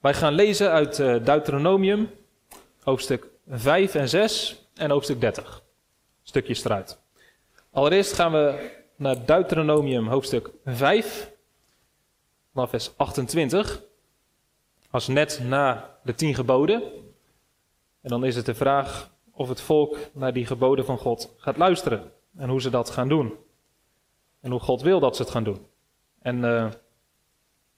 Wij gaan lezen uit uh, Deuteronomium, hoofdstuk 5 en 6 en hoofdstuk 30. Stukjes eruit. Allereerst gaan we naar Deuteronomium, hoofdstuk 5, vanaf vers 28. Als net na de tien geboden. En dan is het de vraag of het volk naar die geboden van God gaat luisteren. En hoe ze dat gaan doen. En hoe God wil dat ze het gaan doen. En uh,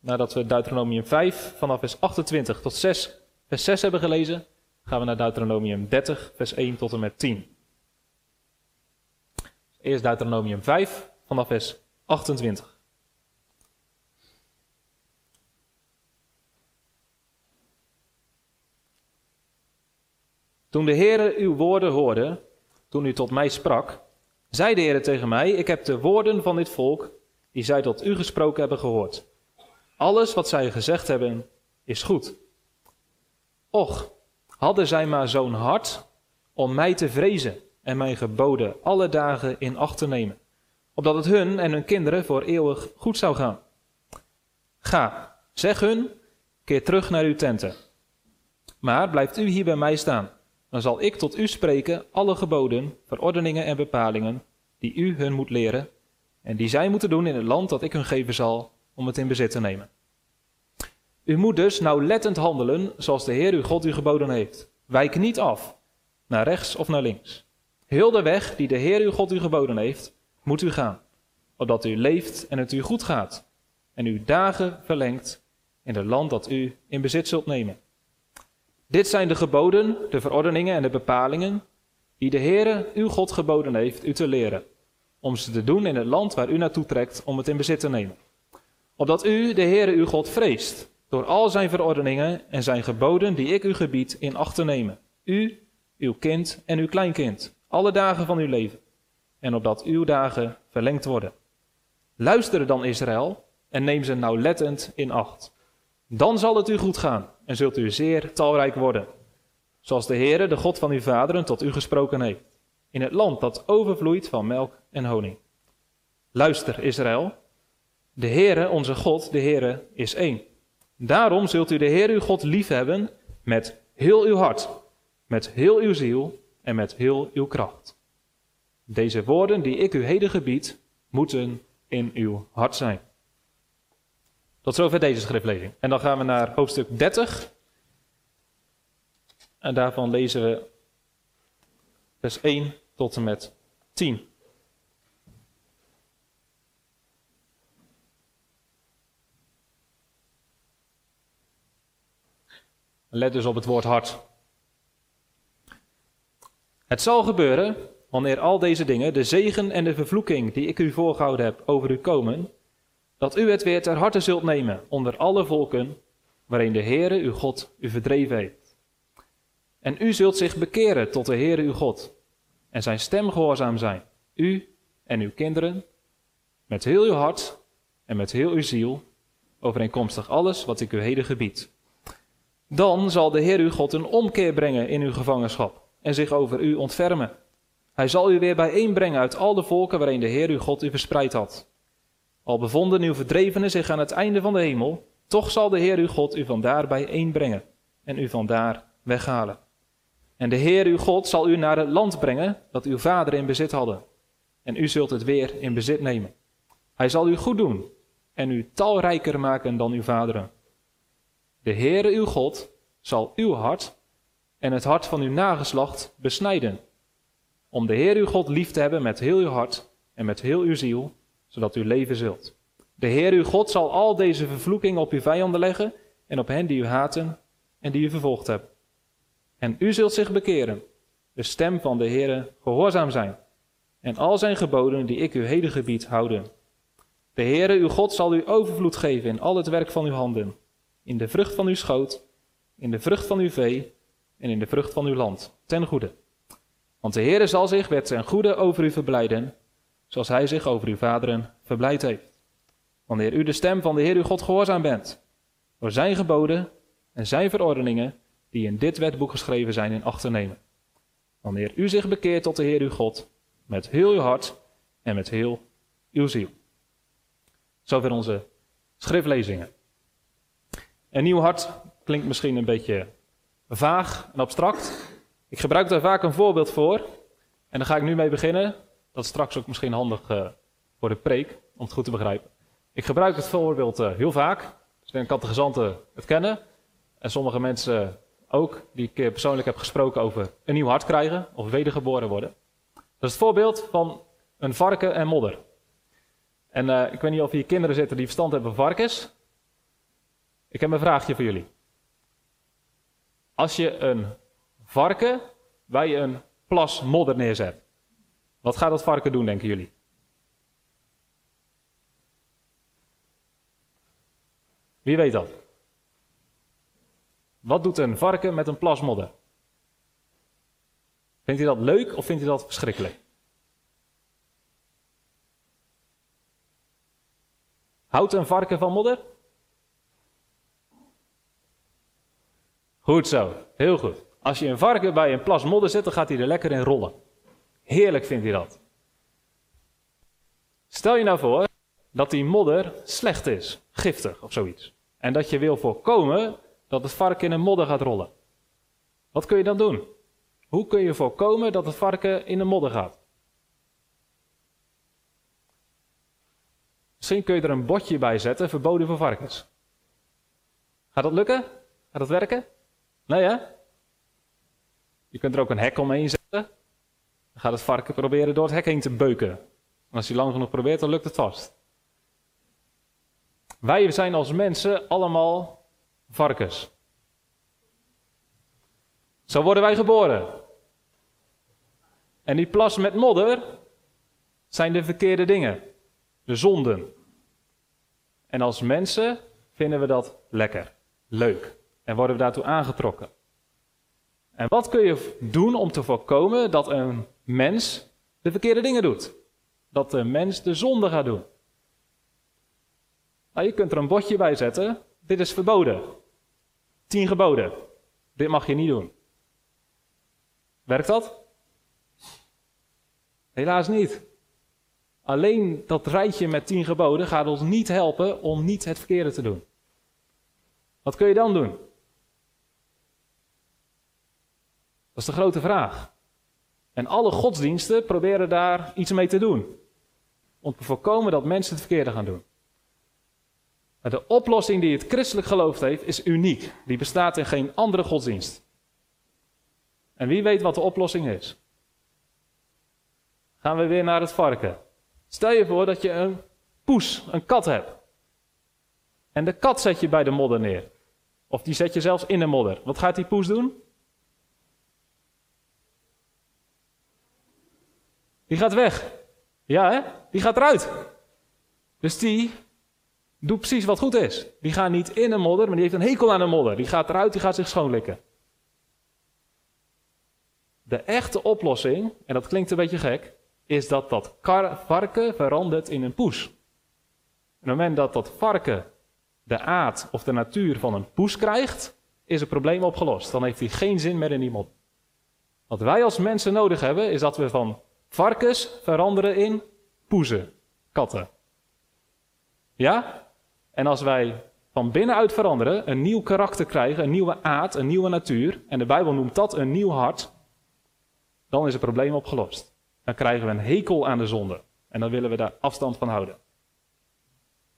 nadat we Deuteronomium 5 vanaf vers 28 tot 6, vers 6 hebben gelezen, gaan we naar Deuteronomium 30, vers 1 tot en met 10. Eerst Deuteronomium 5 vanaf vers 28. Toen de Heere uw woorden hoorde, toen u tot mij sprak, zei de Heere tegen mij: Ik heb de woorden van dit volk, die zij tot u gesproken hebben, gehoord. Alles wat zij gezegd hebben, is goed. Och, hadden zij maar zo'n hart om mij te vrezen en mijn geboden alle dagen in acht te nemen, opdat het hun en hun kinderen voor eeuwig goed zou gaan. Ga, zeg hun, keer terug naar uw tenten. Maar blijft u hier bij mij staan, dan zal ik tot u spreken alle geboden, verordeningen en bepalingen die u hun moet leren en die zij moeten doen in het land dat ik hun geven zal om het in bezit te nemen. U moet dus nauwlettend handelen zoals de Heer uw God u geboden heeft. Wijk niet af, naar rechts of naar links. Heel de weg die de Heer uw God u geboden heeft, moet u gaan, opdat u leeft en het u goed gaat, en uw dagen verlengt in het land dat u in bezit zult nemen. Dit zijn de geboden, de verordeningen en de bepalingen die de Heere uw God geboden heeft u te leren, om ze te doen in het land waar u naartoe trekt om het in bezit te nemen. Opdat u de Heere uw God vreest, door al zijn verordeningen en zijn geboden die ik u gebied in acht te nemen. U, uw kind en uw kleinkind, alle dagen van uw leven. En opdat uw dagen verlengd worden. Luister dan Israël en neem ze nauwlettend in acht. Dan zal het u goed gaan en zult u zeer talrijk worden. Zoals de Heere, de God van uw vaderen, tot u gesproken heeft. In het land dat overvloeit van melk en honing. Luister Israël, de Heere, onze God, de Heere, is één. Daarom zult u de Heer uw God liefhebben met heel uw hart, met heel uw ziel en met heel uw kracht. Deze woorden die ik u heden gebied, moeten in uw hart zijn. Tot zover deze schriftlezing. En dan gaan we naar hoofdstuk 30. En daarvan lezen we vers 1 tot en met 10. Let dus op het woord hart. Het zal gebeuren, wanneer al deze dingen, de zegen en de vervloeking die ik u voorgehouden heb, over u komen, dat u het weer ter harte zult nemen onder alle volken waarin de Heere uw God u verdreven heeft. En u zult zich bekeren tot de Heere uw God en zijn stem gehoorzaam zijn, u en uw kinderen, met heel uw hart en met heel uw ziel, overeenkomstig alles wat ik u heden gebied. Dan zal de Heer uw God een omkeer brengen in uw gevangenschap en zich over u ontfermen. Hij zal u weer bijeenbrengen uit al de volken waarin de Heer uw God u verspreid had. Al bevonden uw verdrevenen zich aan het einde van de hemel, toch zal de Heer uw God u vandaar bijeenbrengen en u vandaar weghalen. En de Heer uw God zal u naar het land brengen dat uw vader in bezit hadden. En u zult het weer in bezit nemen. Hij zal u goed doen en u talrijker maken dan uw vaderen. De Heere uw God zal uw hart en het hart van uw nageslacht besnijden, om de Heer uw God lief te hebben met heel uw hart en met heel uw ziel, zodat u leven zult. De Heer uw God zal al deze vervloekingen op uw vijanden leggen en op hen die u haten en die u vervolgd hebben. En u zult zich bekeren, de stem van de Heere gehoorzaam zijn en al zijn geboden die ik u heden gebied houden. De Heere uw God zal u overvloed geven in al het werk van uw handen in de vrucht van uw schoot, in de vrucht van uw vee en in de vrucht van uw land, ten goede. Want de Heere zal zich met zijn goede over u verblijden, zoals hij zich over uw vaderen verblijd heeft. Wanneer u de stem van de Heer uw God gehoorzaam bent, door zijn geboden en zijn verordeningen, die in dit wetboek geschreven zijn, in acht te nemen. Wanneer u zich bekeert tot de Heer uw God, met heel uw hart en met heel uw ziel. Zover onze schriftlezingen. Een nieuw hart klinkt misschien een beetje vaag en abstract. Ik gebruik daar vaak een voorbeeld voor. En daar ga ik nu mee beginnen. Dat is straks ook misschien handig uh, voor de preek, om het goed te begrijpen. Ik gebruik het voorbeeld uh, heel vaak. Dus ik denk dat de gezanten het kennen. En sommige mensen ook, die ik persoonlijk heb gesproken over een nieuw hart krijgen of wedergeboren worden. Dat is het voorbeeld van een varken en modder. En ik weet niet of hier kinderen zitten die verstand hebben van varkens. Ik heb een vraagje voor jullie. Als je een varken bij een plas modder neerzet, wat gaat dat varken doen, denken jullie? Wie weet dat? Wat doet een varken met een plas modder? Vindt hij dat leuk of vindt hij dat verschrikkelijk? Houdt een varken van modder? Goed zo, heel goed. Als je een varken bij een plas modder zet, dan gaat hij er lekker in rollen. Heerlijk vindt hij dat. Stel je nou voor dat die modder slecht is, giftig of zoiets. En dat je wil voorkomen dat het varken in een modder gaat rollen. Wat kun je dan doen? Hoe kun je voorkomen dat het varken in de modder gaat? Misschien kun je er een bordje bij zetten, verboden voor varkens. Gaat dat lukken? Gaat dat werken? Nee hè? Je kunt er ook een hek omheen zetten. Dan gaat het varken proberen door het hek heen te beuken. En als hij lang genoeg probeert, dan lukt het vast. Wij zijn als mensen allemaal varkens. Zo worden wij geboren. En die plas met modder zijn de verkeerde dingen de zonden. En als mensen vinden we dat lekker, leuk en worden we daartoe aangetrokken. En wat kun je doen om te voorkomen dat een mens de verkeerde dingen doet? Dat de mens de zonde gaat doen? Nou, je kunt er een bordje bij zetten. Dit is verboden. Tien geboden. Dit mag je niet doen. Werkt dat? Helaas niet. Alleen dat rijtje met tien geboden gaat ons niet helpen om niet het verkeerde te doen. Wat kun je dan doen? Dat is de grote vraag. En alle godsdiensten proberen daar iets mee te doen. Om te voorkomen dat mensen het verkeerde gaan doen. Maar de oplossing die het christelijk geloof heeft, is uniek. Die bestaat in geen andere godsdienst. En wie weet wat de oplossing is? Gaan we weer naar het varken. Stel je voor dat je een poes, een kat hebt. En de kat zet je bij de modder neer. Of die zet je zelfs in de modder. Wat gaat die poes doen? Die gaat weg. Ja, hè? Die gaat eruit. Dus die doet precies wat goed is. Die gaat niet in de modder, maar die heeft een hekel aan de modder. Die gaat eruit, die gaat zich schoonlikken. De echte oplossing, en dat klinkt een beetje gek, is dat dat varken verandert in een poes. En op het moment dat dat varken de aard of de natuur van een poes krijgt, is het probleem opgelost. Dan heeft hij geen zin meer in iemand. Wat wij als mensen nodig hebben, is dat we van varkens veranderen in poezen, katten. Ja? En als wij van binnenuit veranderen, een nieuw karakter krijgen, een nieuwe aard, een nieuwe natuur, en de Bijbel noemt dat een nieuw hart, dan is het probleem opgelost dan krijgen we een hekel aan de zonde. En dan willen we daar afstand van houden.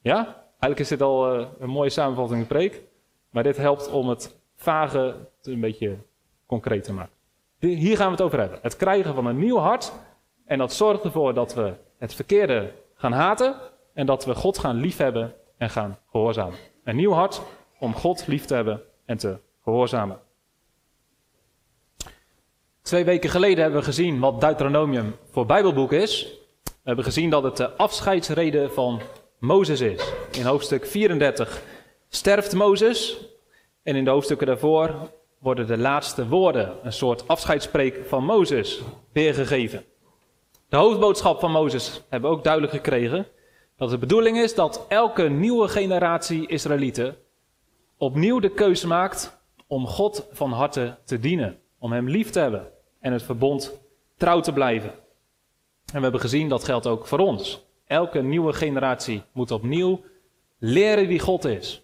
Ja? Eigenlijk is dit al uh, een mooie samenvatting in de preek. Maar dit helpt om het vage een beetje concreet te maken. Hier gaan we het over hebben. Het krijgen van een nieuw hart. En dat zorgt ervoor dat we het verkeerde gaan haten. En dat we God gaan liefhebben en gaan gehoorzamen. Een nieuw hart om God lief te hebben en te gehoorzamen. Twee weken geleden hebben we gezien wat Deuteronomium voor Bijbelboek is. We hebben gezien dat het de afscheidsrede van Mozes is. In hoofdstuk 34 sterft Mozes. En in de hoofdstukken daarvoor worden de laatste woorden, een soort afscheidspreek van Mozes, weergegeven. De hoofdboodschap van Mozes hebben we ook duidelijk gekregen. Dat de bedoeling is dat elke nieuwe generatie Israëlieten opnieuw de keuze maakt om God van harte te dienen. Om Hem lief te hebben en het verbond trouw te blijven. En we hebben gezien dat geldt ook voor ons. Elke nieuwe generatie moet opnieuw leren wie God is.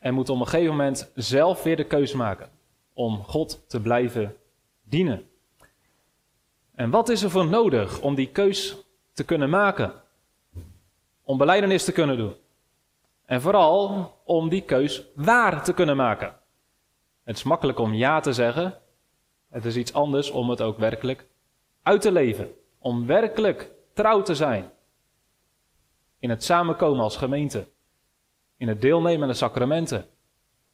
en moet op een gegeven moment zelf weer de keuze maken om God te blijven dienen. En wat is er voor nodig om die keus te kunnen maken? Om beleidenis te kunnen doen. En vooral om die keus waar te kunnen maken. Het is makkelijk om ja te zeggen. Het is iets anders om het ook werkelijk uit te leven. Om werkelijk trouw te zijn. In het samenkomen als gemeente. In het deelnemen aan de sacramenten.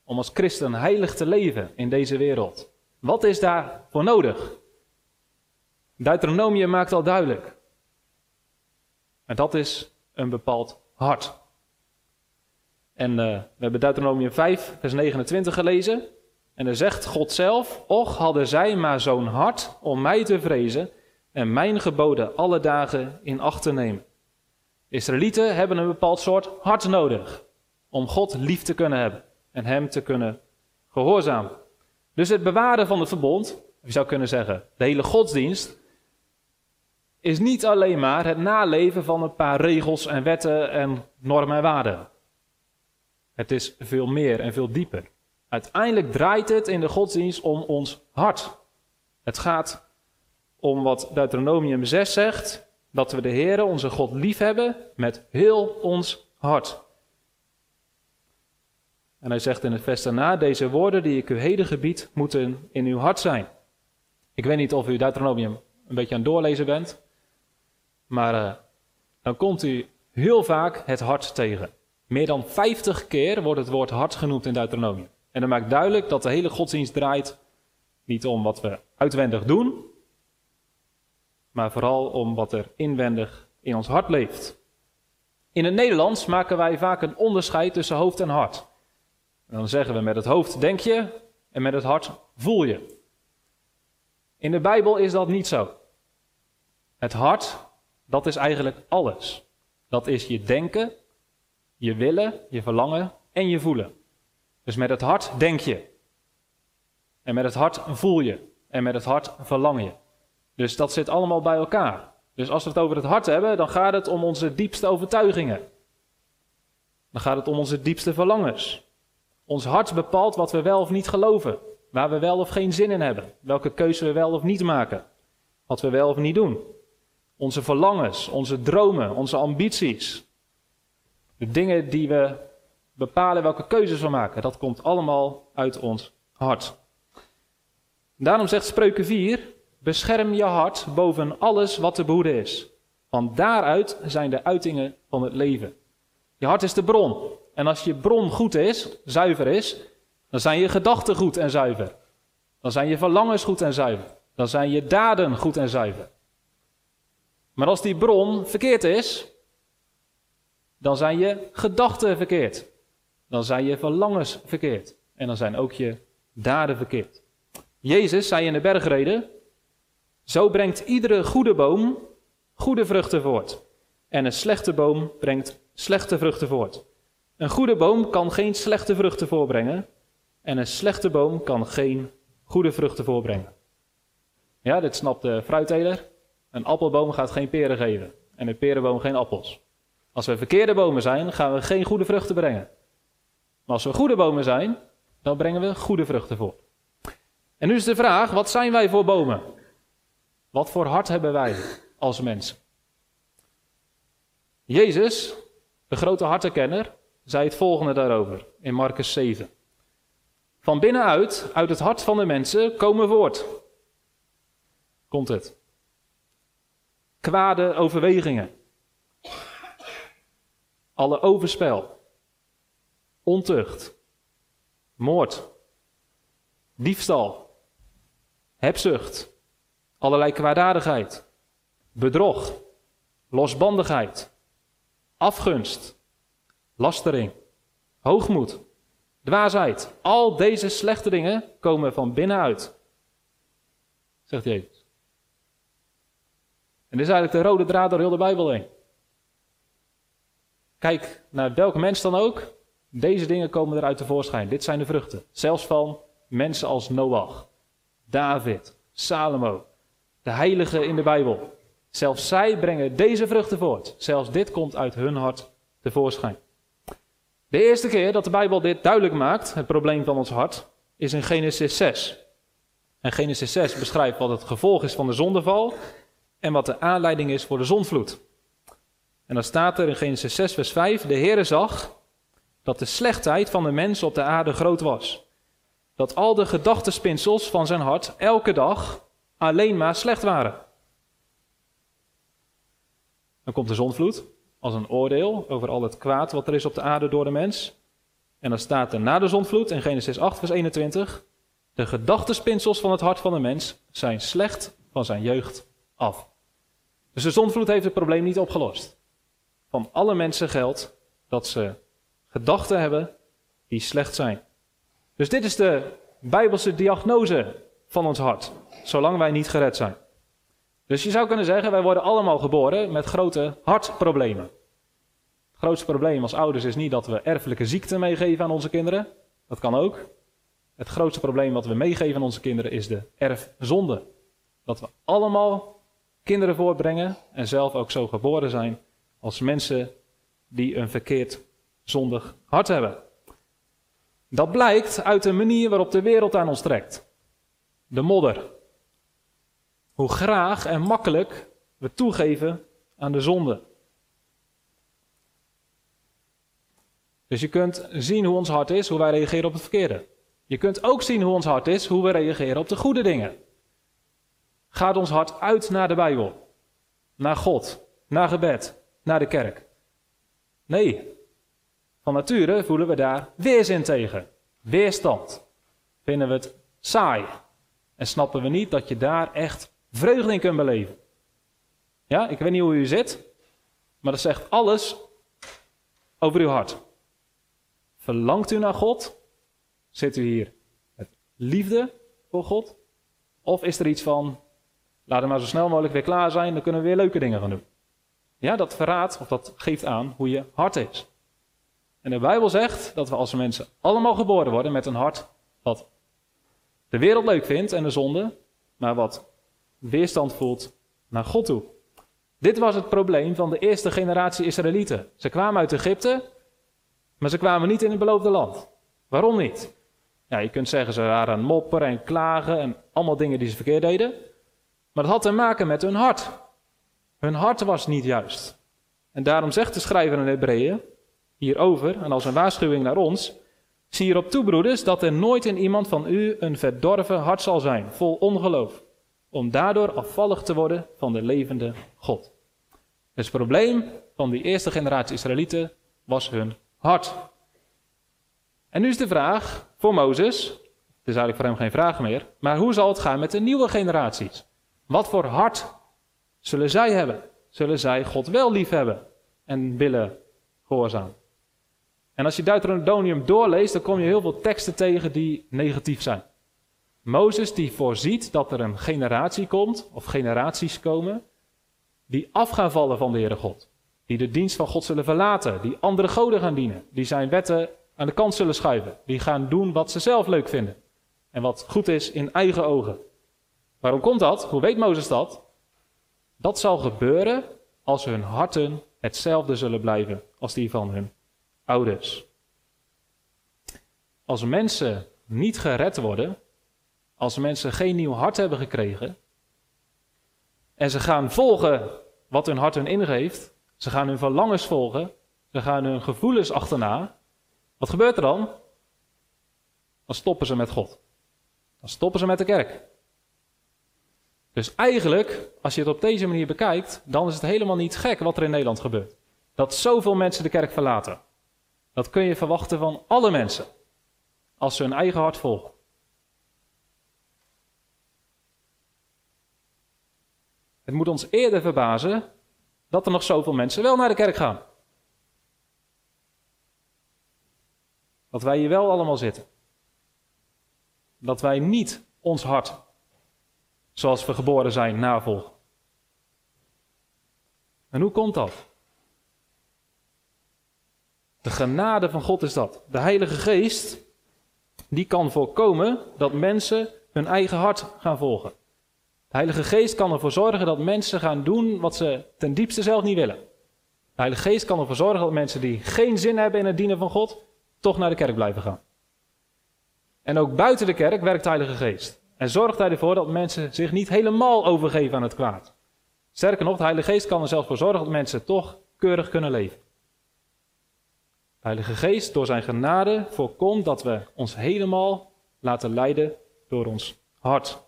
Om als christen heilig te leven in deze wereld. Wat is daarvoor nodig? Deuteronomium maakt al duidelijk. En dat is een bepaald hart. En uh, we hebben Deuteronomium 5, vers 29 gelezen. En er zegt God zelf: Och hadden zij maar zo'n hart om mij te vrezen en mijn geboden alle dagen in acht te nemen. Israëlieten hebben een bepaald soort hart nodig om God lief te kunnen hebben en Hem te kunnen gehoorzamen. Dus het bewaren van het verbond, je zou kunnen zeggen, de hele godsdienst, is niet alleen maar het naleven van een paar regels en wetten en normen en waarden. Het is veel meer en veel dieper. Uiteindelijk draait het in de godsdienst om ons hart. Het gaat om wat Deuteronomium 6 zegt, dat we de Heer, onze God, lief hebben met heel ons hart. En hij zegt in het vers daarna, deze woorden die ik u heden gebied, moeten in uw hart zijn. Ik weet niet of u Deuteronomium een beetje aan het doorlezen bent, maar uh, dan komt u heel vaak het hart tegen. Meer dan 50 keer wordt het woord hart genoemd in Deuteronomium. En dat maakt duidelijk dat de hele godsdienst draait niet om wat we uitwendig doen, maar vooral om wat er inwendig in ons hart leeft. In het Nederlands maken wij vaak een onderscheid tussen hoofd en hart. Dan zeggen we met het hoofd denk je en met het hart voel je. In de Bijbel is dat niet zo. Het hart, dat is eigenlijk alles. Dat is je denken, je willen, je verlangen en je voelen. Dus met het hart denk je. En met het hart voel je. En met het hart verlang je. Dus dat zit allemaal bij elkaar. Dus als we het over het hart hebben, dan gaat het om onze diepste overtuigingen. Dan gaat het om onze diepste verlangens. Ons hart bepaalt wat we wel of niet geloven. Waar we wel of geen zin in hebben. Welke keuze we wel of niet maken. Wat we wel of niet doen. Onze verlangens, onze dromen, onze ambities. De dingen die we bepalen welke keuzes we maken. Dat komt allemaal uit ons hart. Daarom zegt Spreuken 4: Bescherm je hart boven alles wat te behoeden is. Want daaruit zijn de uitingen van het leven. Je hart is de bron. En als je bron goed is, zuiver is, dan zijn je gedachten goed en zuiver. Dan zijn je verlangens goed en zuiver. Dan zijn je daden goed en zuiver. Maar als die bron verkeerd is, dan zijn je gedachten verkeerd. Dan zijn je verlangens verkeerd. En dan zijn ook je daden verkeerd. Jezus zei in de bergreden: Zo brengt iedere goede boom goede vruchten voort. En een slechte boom brengt slechte vruchten voort. Een goede boom kan geen slechte vruchten voorbrengen. En een slechte boom kan geen goede vruchten voorbrengen. Ja, dit snapt de fruitteler. Een appelboom gaat geen peren geven. En een perenboom geen appels. Als we verkeerde bomen zijn, gaan we geen goede vruchten brengen. Maar als we goede bomen zijn, dan brengen we goede vruchten voor. En nu is de vraag: wat zijn wij voor bomen? Wat voor hart hebben wij als mensen? Jezus, de grote hartenkenner, zei het volgende daarover in Marcus 7. Van binnenuit, uit het hart van de mensen, komen voort. Komt het? Kwade overwegingen. Alle overspel. Ontucht, moord, diefstal, hebzucht, allerlei kwaadaardigheid, bedrog, losbandigheid, afgunst, lastering, hoogmoed, dwaasheid. Al deze slechte dingen komen van binnenuit, zegt Jezus. En dit is eigenlijk de rode draad door heel de Bijbel heen. Kijk naar welk mens dan ook, deze dingen komen eruit tevoorschijn. Dit zijn de vruchten. Zelfs van mensen als Noach, David, Salomo, de heiligen in de Bijbel. Zelfs zij brengen deze vruchten voort. Zelfs dit komt uit hun hart tevoorschijn. De eerste keer dat de Bijbel dit duidelijk maakt, het probleem van ons hart, is in Genesis 6. En Genesis 6 beschrijft wat het gevolg is van de zondeval en wat de aanleiding is voor de zonvloed. En dan staat er in Genesis 6, vers 5: De Heere zag dat de slechtheid van de mens op de aarde groot was. Dat al de gedachtenspinsels van zijn hart elke dag alleen maar slecht waren. Dan komt de zonvloed als een oordeel over al het kwaad wat er is op de aarde door de mens. En dan staat er na de zonvloed in Genesis 8, vers 21: De gedachtenspinsels van het hart van de mens zijn slecht van zijn jeugd af. Dus de zonvloed heeft het probleem niet opgelost. Van alle mensen geldt dat ze gedachten hebben die slecht zijn. Dus dit is de Bijbelse diagnose van ons hart, zolang wij niet gered zijn. Dus je zou kunnen zeggen, wij worden allemaal geboren met grote hartproblemen. Het grootste probleem als ouders is niet dat we erfelijke ziekten meegeven aan onze kinderen. Dat kan ook. Het grootste probleem wat we meegeven aan onze kinderen is de erfzonde. Dat we allemaal kinderen voortbrengen en zelf ook zo geboren zijn als mensen die een verkeerd zondig hart hebben. Dat blijkt uit de manier waarop de wereld aan ons trekt. De modder. Hoe graag en makkelijk we toegeven aan de zonde. Dus je kunt zien hoe ons hart is, hoe wij reageren op het verkeerde. Je kunt ook zien hoe ons hart is, hoe we reageren op de goede dingen. Gaat ons hart uit naar de Bijbel, naar God, naar gebed, naar de kerk? Nee. Van nature voelen we daar weerzin tegen, weerstand. Vinden we het saai en snappen we niet dat je daar echt vreugde in kunt beleven. Ja, ik weet niet hoe u zit, maar dat zegt alles over uw hart. Verlangt u naar God? Zit u hier met liefde voor God? Of is er iets van, laat we maar zo snel mogelijk weer klaar zijn, dan kunnen we weer leuke dingen gaan doen. Ja, dat verraadt of dat geeft aan hoe je hart is. En de Bijbel zegt dat we als mensen allemaal geboren worden met een hart wat de wereld leuk vindt en de zonde, maar wat weerstand voelt naar God toe. Dit was het probleem van de eerste generatie Israëlieten. Ze kwamen uit Egypte, maar ze kwamen niet in het beloofde land. Waarom niet? Ja, je kunt zeggen ze waren aan mopperen en klagen en allemaal dingen die ze verkeerd deden. Maar dat had te maken met hun hart. Hun hart was niet juist. En daarom zegt de schrijver in Hebreeën hierover, en als een waarschuwing naar ons, zie hierop toe, broeders, dat er nooit in iemand van u een verdorven hart zal zijn, vol ongeloof, om daardoor afvallig te worden van de levende God. Dus het probleem van die eerste generatie Israëlieten was hun hart. En nu is de vraag voor Mozes, het is eigenlijk voor hem geen vraag meer, maar hoe zal het gaan met de nieuwe generaties? Wat voor hart zullen zij hebben? Zullen zij God wel lief hebben en willen gehoorzamen? En als je Deuteronomium doorleest, dan kom je heel veel teksten tegen die negatief zijn. Mozes die voorziet dat er een generatie komt, of generaties komen, die af gaan vallen van de Heere God. Die de dienst van God zullen verlaten, die andere goden gaan dienen, die zijn wetten aan de kant zullen schuiven, die gaan doen wat ze zelf leuk vinden en wat goed is in eigen ogen. Waarom komt dat? Hoe weet Mozes dat? Dat zal gebeuren als hun harten hetzelfde zullen blijven als die van hun ouders. Als mensen niet gered worden, als mensen geen nieuw hart hebben gekregen en ze gaan volgen wat hun hart hun ingeeft, ze gaan hun verlangens volgen, ze gaan hun gevoelens achterna, wat gebeurt er dan? Dan stoppen ze met God. Dan stoppen ze met de kerk. Dus eigenlijk, als je het op deze manier bekijkt, dan is het helemaal niet gek wat er in Nederland gebeurt. Dat zoveel mensen de kerk verlaten. Dat kun je verwachten van alle mensen. Als ze hun eigen hart volgen. Het moet ons eerder verbazen dat er nog zoveel mensen wel naar de kerk gaan. Dat wij hier wel allemaal zitten. Dat wij niet ons hart, zoals we geboren zijn, navolgen. En hoe komt dat? De genade van God is dat. De Heilige Geest, die kan voorkomen dat mensen hun eigen hart gaan volgen. De Heilige Geest kan ervoor zorgen dat mensen gaan doen wat ze ten diepste zelf niet willen. De Heilige Geest kan ervoor zorgen dat mensen die geen zin hebben in het dienen van God, toch naar de kerk blijven gaan. En ook buiten de kerk werkt de Heilige Geest. En zorgt hij ervoor dat mensen zich niet helemaal overgeven aan het kwaad. Sterker nog, de Heilige Geest kan er zelfs voor zorgen dat mensen toch keurig kunnen leven. De Heilige Geest, door zijn genade, voorkomt dat we ons helemaal laten leiden door ons hart.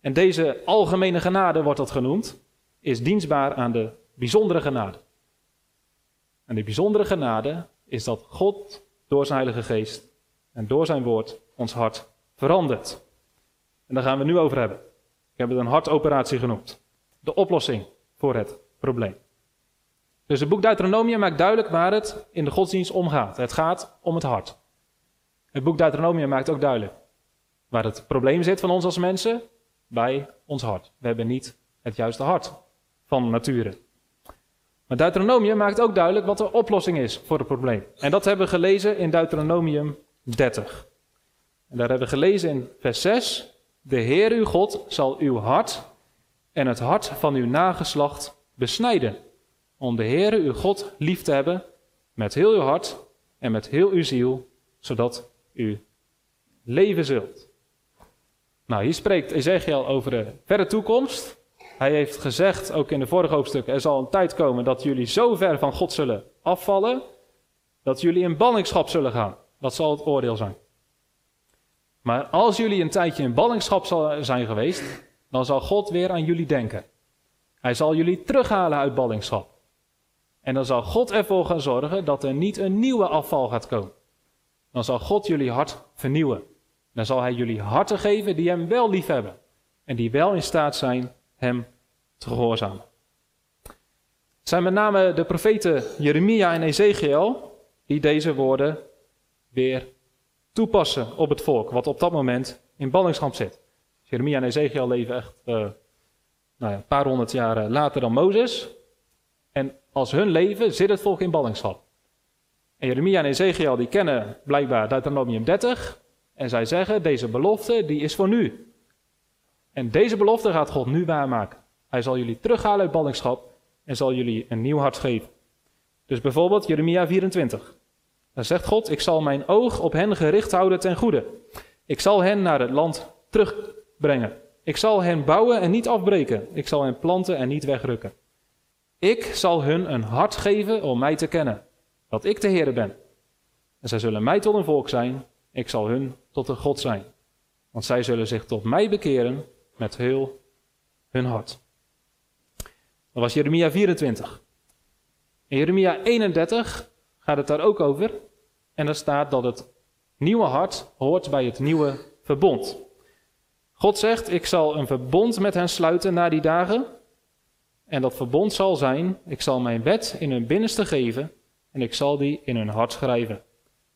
En deze algemene genade wordt dat genoemd, is dienstbaar aan de bijzondere genade. En de bijzondere genade is dat God door zijn Heilige Geest en door zijn woord ons hart verandert. En daar gaan we nu over hebben. Ik heb het een hartoperatie genoemd. De oplossing voor het probleem. Dus het boek Deuteronomium maakt duidelijk waar het in de godsdienst om gaat. Het gaat om het hart. Het boek Deuteronomium maakt ook duidelijk waar het probleem zit van ons als mensen. Bij ons hart. We hebben niet het juiste hart van nature. Maar Deuteronomium maakt ook duidelijk wat de oplossing is voor het probleem. En dat hebben we gelezen in Deuteronomium 30. En daar hebben we gelezen in vers 6. De Heer uw God zal uw hart en het hart van uw nageslacht besnijden. Om de Heer uw God lief te hebben met heel uw hart en met heel uw ziel, zodat u leven zult. Nou, hier spreekt Ezekiel over de verre toekomst. Hij heeft gezegd, ook in de vorige hoofdstuk, er zal een tijd komen dat jullie zo ver van God zullen afvallen, dat jullie in ballingschap zullen gaan. Dat zal het oordeel zijn. Maar als jullie een tijdje in ballingschap zijn geweest, dan zal God weer aan jullie denken. Hij zal jullie terughalen uit ballingschap. En dan zal God ervoor gaan zorgen dat er niet een nieuwe afval gaat komen. Dan zal God jullie hart vernieuwen. Dan zal Hij jullie harten geven die Hem wel lief hebben. En die wel in staat zijn Hem te gehoorzamen. Het zijn met name de profeten Jeremia en Ezekiel die deze woorden weer toepassen op het volk, wat op dat moment in ballingschap zit. Jeremia en Ezekiel leven echt uh, nou ja, een paar honderd jaar later dan Mozes. En als hun leven zit het volk in ballingschap. En Jeremia en Ezekiel die kennen blijkbaar Deuteronomium 30. En zij zeggen, deze belofte die is voor nu. En deze belofte gaat God nu waarmaken. Hij zal jullie terughalen uit ballingschap en zal jullie een nieuw hart geven. Dus bijvoorbeeld Jeremia 24. Dan zegt God, ik zal mijn oog op hen gericht houden ten goede. Ik zal hen naar het land terugbrengen. Ik zal hen bouwen en niet afbreken. Ik zal hen planten en niet wegrukken. Ik zal hun een hart geven om mij te kennen, dat ik de Heer ben. En zij zullen mij tot een volk zijn, ik zal hun tot een God zijn. Want zij zullen zich tot mij bekeren met heel hun hart. Dat was Jeremia 24. In Jeremia 31 gaat het daar ook over. En daar staat dat het nieuwe hart hoort bij het nieuwe verbond. God zegt: Ik zal een verbond met hen sluiten na die dagen. En dat verbond zal zijn: Ik zal mijn wet in hun binnenste geven. En ik zal die in hun hart schrijven.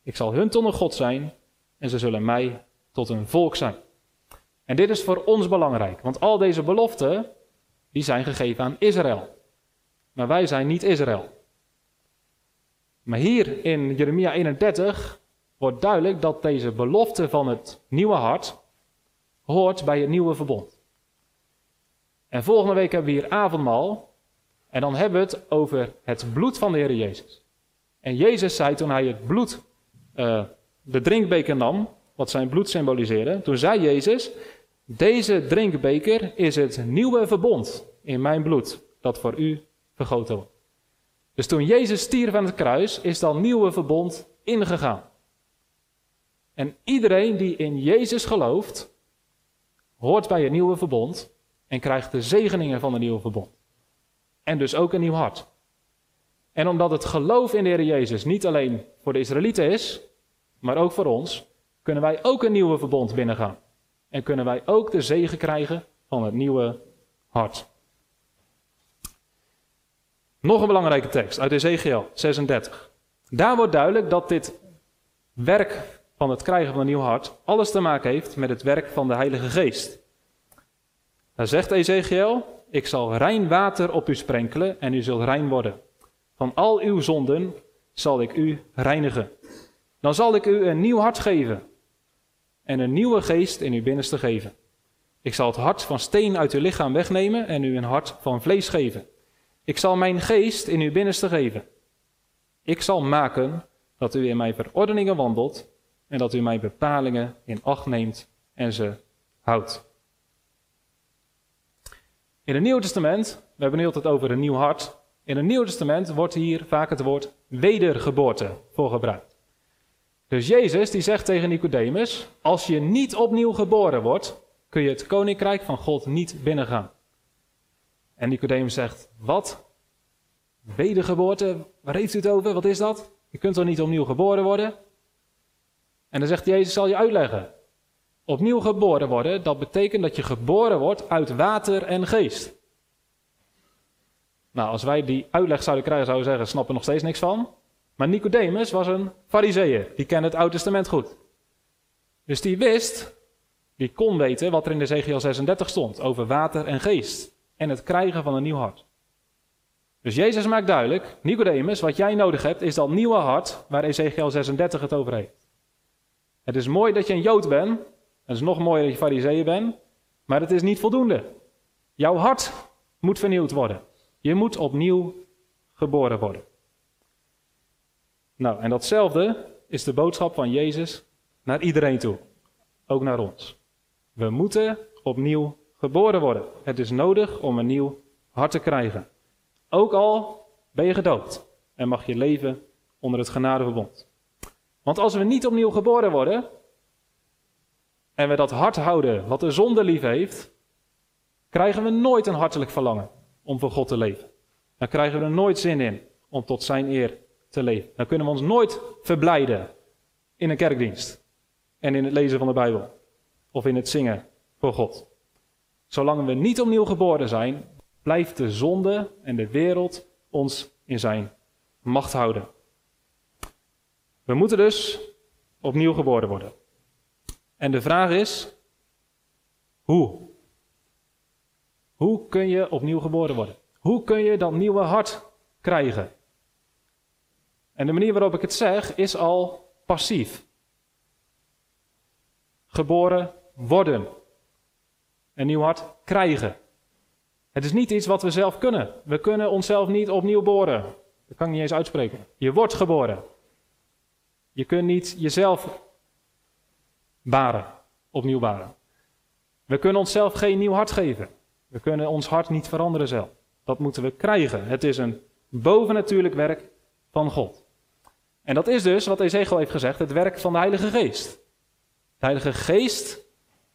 Ik zal hun tot een God zijn. En ze zullen mij tot een volk zijn. En dit is voor ons belangrijk, want al deze beloften, die zijn gegeven aan Israël. Maar wij zijn niet Israël. Maar hier in Jeremia 31 wordt duidelijk dat deze belofte van het nieuwe hart hoort bij het nieuwe verbond. En volgende week hebben we hier avondmaal. En dan hebben we het over het bloed van de Heer Jezus. En Jezus zei toen hij het bloed, uh, de drinkbeker nam, wat zijn bloed symboliseerde, toen zei Jezus, deze drinkbeker is het nieuwe verbond in mijn bloed, dat voor u vergoten wordt. Dus toen Jezus stierf aan het kruis, is dat nieuwe verbond ingegaan. En iedereen die in Jezus gelooft, hoort bij het nieuwe verbond en krijgt de zegeningen van het nieuwe verbond. En dus ook een nieuw hart. En omdat het geloof in de Heer Jezus niet alleen voor de Israëlieten is, maar ook voor ons, kunnen wij ook een nieuwe verbond binnengaan. En kunnen wij ook de zegen krijgen van het nieuwe hart. Nog een belangrijke tekst uit Ezekiel 36. Daar wordt duidelijk dat dit werk van het krijgen van een nieuw hart alles te maken heeft met het werk van de Heilige Geest. Daar zegt Ezekiel: Ik zal rein water op u sprenkelen en u zult rein worden. Van al uw zonden zal ik u reinigen. Dan zal ik u een nieuw hart geven en een nieuwe geest in uw binnenste geven. Ik zal het hart van steen uit uw lichaam wegnemen en u een hart van vlees geven. Ik zal mijn geest in uw binnenste geven. Ik zal maken dat u in mijn verordeningen wandelt en dat u mijn bepalingen in acht neemt en ze houdt. In het Nieuwe Testament, we hebben nu altijd over een nieuw hart. In het Nieuwe Testament wordt hier vaak het woord wedergeboorte voor gebruikt. Dus Jezus die zegt tegen Nicodemus: Als je niet opnieuw geboren wordt, kun je het koninkrijk van God niet binnengaan. En Nicodemus zegt: Wat? Wedergeboorte? Waar heeft u het over? Wat is dat? Je kunt toch niet opnieuw geboren worden? En dan zegt Jezus: Zal je uitleggen. Opnieuw geboren worden, dat betekent dat je geboren wordt uit water en geest. Nou, als wij die uitleg zouden krijgen, zouden we zeggen: snappen nog steeds niks van. Maar Nicodemus was een fariseeër, die kende het Oude Testament goed. Dus die wist, die kon weten wat er in de Ezekiel 36 stond over water en geest en het krijgen van een nieuw hart. Dus Jezus maakt duidelijk, Nicodemus, wat jij nodig hebt is dat nieuwe hart waar Ezekiel 36 het over heeft. Het is mooi dat je een Jood bent, het is nog mooier dat je fariseeër bent, maar het is niet voldoende. Jouw hart moet vernieuwd worden. Je moet opnieuw geboren worden. Nou, en datzelfde is de boodschap van Jezus naar iedereen toe. Ook naar ons. We moeten opnieuw geboren worden. Het is nodig om een nieuw hart te krijgen. Ook al ben je gedoopt en mag je leven onder het genadeverbond. Want als we niet opnieuw geboren worden en we dat hart houden wat de zonde lief heeft, krijgen we nooit een hartelijk verlangen om voor God te leven. Dan krijgen we er nooit zin in om tot zijn eer te leven. Dan kunnen we ons nooit verblijden in een kerkdienst en in het lezen van de Bijbel of in het zingen voor God. Zolang we niet opnieuw geboren zijn, blijft de zonde en de wereld ons in zijn macht houden. We moeten dus opnieuw geboren worden. En de vraag is, hoe? Hoe kun je opnieuw geboren worden? Hoe kun je dat nieuwe hart krijgen? En de manier waarop ik het zeg is al passief. Geboren worden. Een nieuw hart krijgen. Het is niet iets wat we zelf kunnen. We kunnen onszelf niet opnieuw boren. Dat kan ik niet eens uitspreken. Je wordt geboren. Je kunt niet jezelf baren, opnieuw baren. We kunnen onszelf geen nieuw hart geven. We kunnen ons hart niet veranderen zelf. Dat moeten we krijgen. Het is een bovennatuurlijk werk van God. En dat is dus, wat Ezekiel heeft gezegd, het werk van de Heilige Geest. De Heilige Geest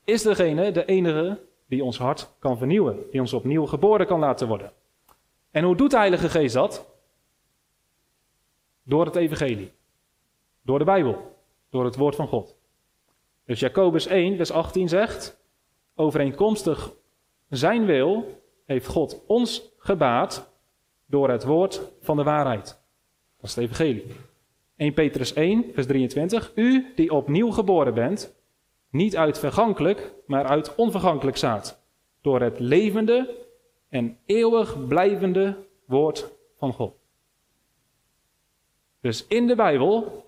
is degene, de enige, die ons hart kan vernieuwen, die ons opnieuw geboren kan laten worden. En hoe doet de Heilige Geest dat? Door het Evangelie. Door de Bijbel. Door het Woord van God. Dus Jacobus 1, vers 18 zegt: Overeenkomstig zijn wil heeft God ons gebaat door het woord van de waarheid. Dat is het Evangelie. 1 Petrus 1, vers 23. U die opnieuw geboren bent, niet uit vergankelijk, maar uit onvergankelijk zaad. Door het levende en eeuwig blijvende woord van God. Dus in de Bijbel,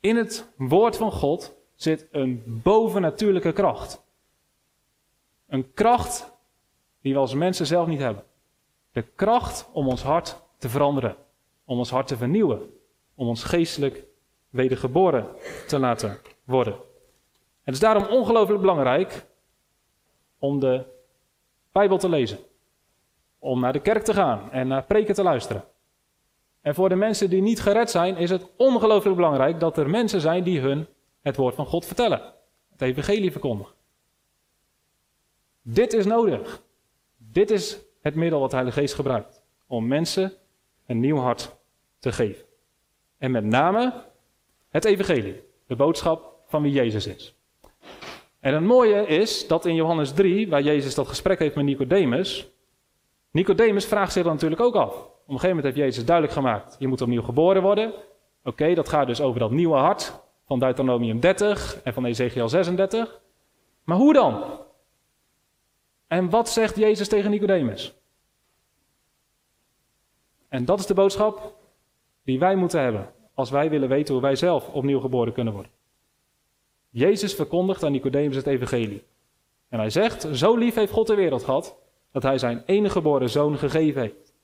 in het woord van God, zit een bovennatuurlijke kracht. Een kracht die we als mensen zelf niet hebben. De kracht om ons hart te veranderen, om ons hart te vernieuwen, om ons geestelijk wedergeboren te laten worden. Het is daarom ongelooflijk belangrijk om de Bijbel te lezen, om naar de kerk te gaan en naar preken te luisteren. En voor de mensen die niet gered zijn, is het ongelooflijk belangrijk dat er mensen zijn die hun het woord van God vertellen, het evangelie verkondigen. Dit is nodig. Dit is het middel wat de Heilige Geest gebruikt om mensen een nieuw hart te geven. En met name het evangelie, de boodschap van wie Jezus is. En het mooie is dat in Johannes 3, waar Jezus dat gesprek heeft met Nicodemus, Nicodemus vraagt zich dan natuurlijk ook af. Op een gegeven moment heeft Jezus duidelijk gemaakt, je moet opnieuw geboren worden. Oké, dat gaat dus over dat nieuwe hart van Deuteronomium 30 en van Ezekiel 36. Maar hoe dan? En wat zegt Jezus tegen Nicodemus? En dat is de boodschap die wij moeten hebben als wij willen weten hoe wij zelf opnieuw geboren kunnen worden. Jezus verkondigt aan Nicodemus het evangelie. En hij zegt, zo lief heeft God de wereld gehad, dat hij zijn enige geboren zoon gegeven heeft.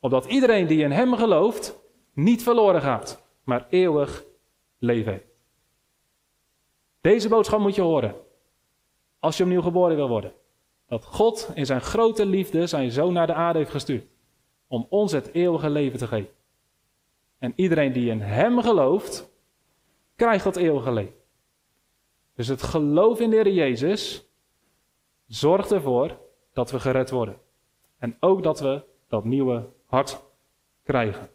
Opdat iedereen die in hem gelooft, niet verloren gaat, maar eeuwig leven heeft. Deze boodschap moet je horen. Als je opnieuw geboren wil worden. Dat God in zijn grote liefde zijn zoon naar de aarde heeft gestuurd. Om ons het eeuwige leven te geven. En iedereen die in hem gelooft, krijgt dat eeuwige leven. Dus het geloof in de Heer Jezus zorgt ervoor dat we gered worden. En ook dat we dat nieuwe hart krijgen.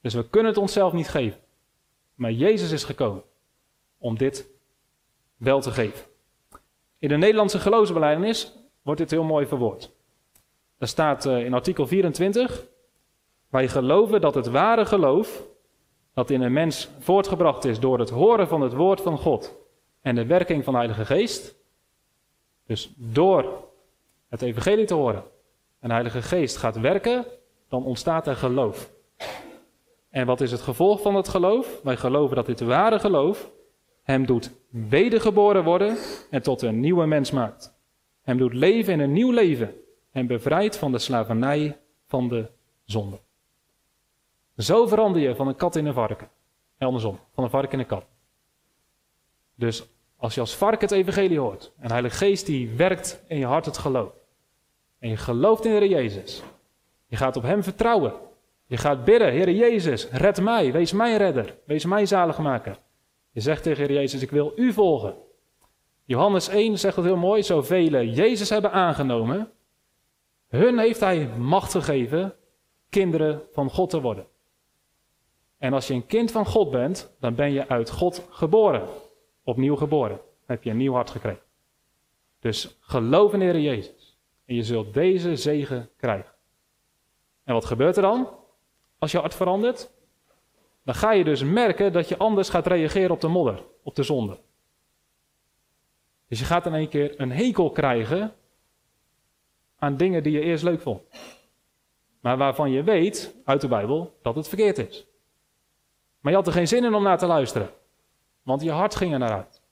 Dus we kunnen het onszelf niet geven. Maar Jezus is gekomen om dit wel te geven. In de Nederlandse geloofsbelijdenis wordt dit heel mooi verwoord. Er staat eh, in artikel 24: Wij geloven dat het ware geloof, dat in een mens voortgebracht is door het horen van het woord van God en de werking van de Heilige Geest, dus door het Evangelie te horen en de Heilige Geest gaat werken, dan ontstaat er geloof. En wat is het gevolg van het geloof? Wij geloven dat dit ware geloof hem doet wedergeboren worden en tot een nieuwe mens maakt. Hem doet leven in een nieuw leven en bevrijdt van de slavernij van de zonde. Zo verander je van een kat in een varken. En andersom, van een varken in een kat. Dus als je als varken het evangelie hoort en de Heilige Geest die werkt in je hart het geloof. En je gelooft in de Heer Jezus. Je gaat op Hem vertrouwen. Je gaat bidden, Heer Jezus, red mij, wees mijn redder, wees mijn zaligmaker. Je zegt tegen Heer Jezus, ik wil U volgen. Johannes 1 zegt het heel mooi, zoveel Jezus hebben aangenomen, hun heeft Hij macht gegeven kinderen van God te worden. En als je een kind van God bent, dan ben je uit God geboren, opnieuw geboren. Heb je een nieuw hart gekregen. Dus geloof in de Heer Jezus en je zult deze zegen krijgen. En wat gebeurt er dan als je hart verandert? Dan ga je dus merken dat je anders gaat reageren op de modder, op de zonde. Dus je gaat in één keer een hekel krijgen aan dingen die je eerst leuk vond. Maar waarvan je weet uit de Bijbel dat het verkeerd is. Maar je had er geen zin in om naar te luisteren. Want je hart ging er naar uit.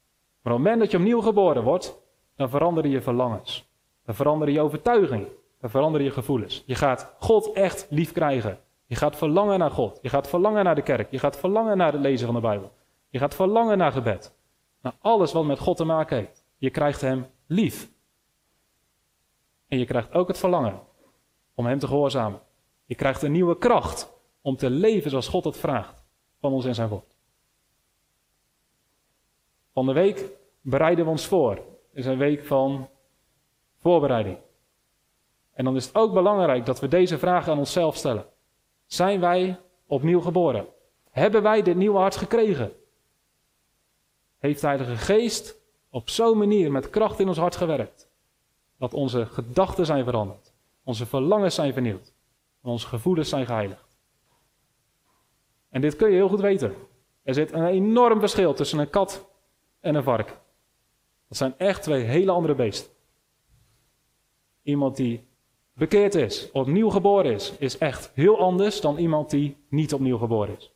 Maar op het moment dat je opnieuw geboren wordt, dan veranderen je verlangens. Dan veranderen je overtuiging. Dan veranderen je gevoelens. Je gaat God echt lief krijgen. Je gaat verlangen naar God. Je gaat verlangen naar de kerk. Je gaat verlangen naar het lezen van de Bijbel. Je gaat verlangen naar gebed. Naar alles wat met God te maken heeft. Je krijgt Hem lief. En je krijgt ook het verlangen om Hem te gehoorzamen. Je krijgt een nieuwe kracht om te leven zoals God het vraagt van ons en zijn woord. Van de week bereiden we ons voor. Het is een week van voorbereiding. En dan is het ook belangrijk dat we deze vragen aan onszelf stellen. Zijn wij opnieuw geboren? Hebben wij dit nieuwe hart gekregen? Heeft de Heilige Geest op zo'n manier met kracht in ons hart gewerkt? Dat onze gedachten zijn veranderd, onze verlangens zijn vernieuwd onze gevoelens zijn geheiligd. En dit kun je heel goed weten. Er zit een enorm verschil tussen een kat en een vark. Dat zijn echt twee hele andere beesten. Iemand die bekeerd is, opnieuw geboren is, is echt heel anders dan iemand die niet opnieuw geboren is.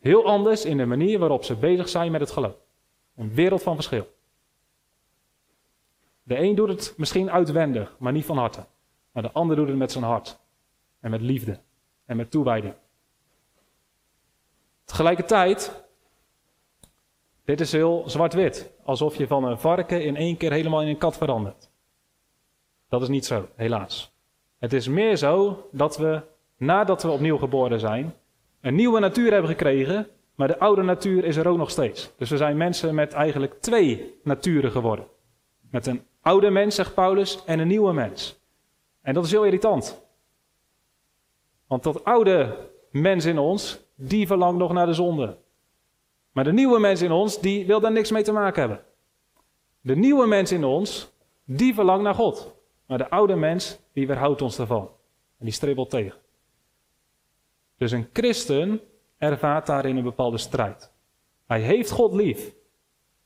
Heel anders in de manier waarop ze bezig zijn met het geloof. Een wereld van verschil. De een doet het misschien uitwendig, maar niet van harte. Maar de ander doet het met zijn hart. En met liefde. En met toewijding. Tegelijkertijd, dit is heel zwart-wit. Alsof je van een varken in één keer helemaal in een kat verandert. Dat is niet zo, helaas. Het is meer zo dat we, nadat we opnieuw geboren zijn, een nieuwe natuur hebben gekregen, maar de oude natuur is er ook nog steeds. Dus we zijn mensen met eigenlijk twee naturen geworden. Met een oude mens, zegt Paulus, en een nieuwe mens. En dat is heel irritant. Want dat oude mens in ons, die verlangt nog naar de zonde. Maar de nieuwe mens in ons, die wil daar niks mee te maken hebben. De nieuwe mens in ons, die verlangt naar God. Maar de oude mens, die weerhoudt ons daarvan. En die stribbelt tegen. Dus een christen ervaart daarin een bepaalde strijd. Hij heeft God lief,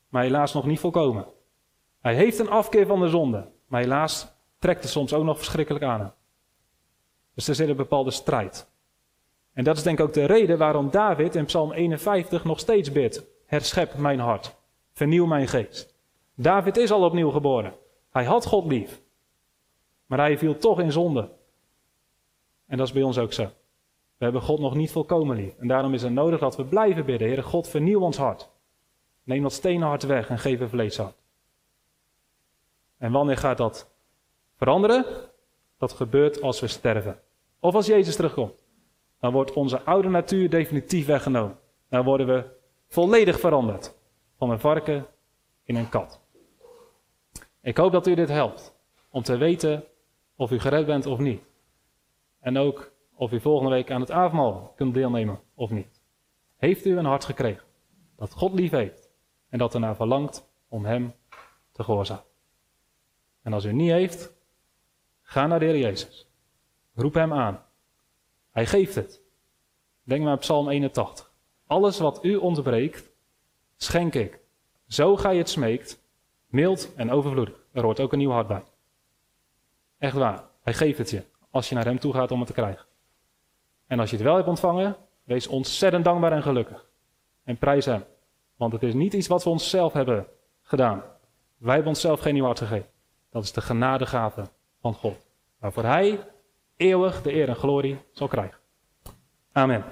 maar helaas nog niet volkomen. Hij heeft een afkeer van de zonde, maar helaas trekt het soms ook nog verschrikkelijk aan Dus er zit een bepaalde strijd. En dat is denk ik ook de reden waarom David in Psalm 51 nog steeds bidt: Herschep mijn hart, vernieuw mijn geest. David is al opnieuw geboren. Hij had God lief. Maar hij viel toch in zonde. En dat is bij ons ook zo. We hebben God nog niet volkomen lief. En daarom is het nodig dat we blijven bidden. Heere God, vernieuw ons hart. Neem dat stenen hart weg en geef een vleeshart. En wanneer gaat dat veranderen? Dat gebeurt als we sterven. Of als Jezus terugkomt. Dan wordt onze oude natuur definitief weggenomen. Dan worden we volledig veranderd. Van een varken in een kat. Ik hoop dat u dit helpt. Om te weten of u gered bent of niet. En ook of u volgende week aan het avondmaal kunt deelnemen of niet. Heeft u een hart gekregen dat God lief heeft en dat ernaar verlangt om Hem te gehoorzamen? En als u niet heeft, ga naar de Heer Jezus. Roep Hem aan. Hij geeft het. Denk maar op Psalm 81. Alles wat u ontbreekt, schenk ik. Zo ga je het smeekt, mild en overvloedig. Er hoort ook een nieuw hart bij. Echt waar, hij geeft het je als je naar hem toe gaat om het te krijgen. En als je het wel hebt ontvangen, wees ontzettend dankbaar en gelukkig. En prijs hem. Want het is niet iets wat we onszelf hebben gedaan. Wij hebben onszelf geen nieuw hart gegeven. Dat is de genadegave van God. Waarvoor hij eeuwig de eer en glorie zal krijgen. Amen.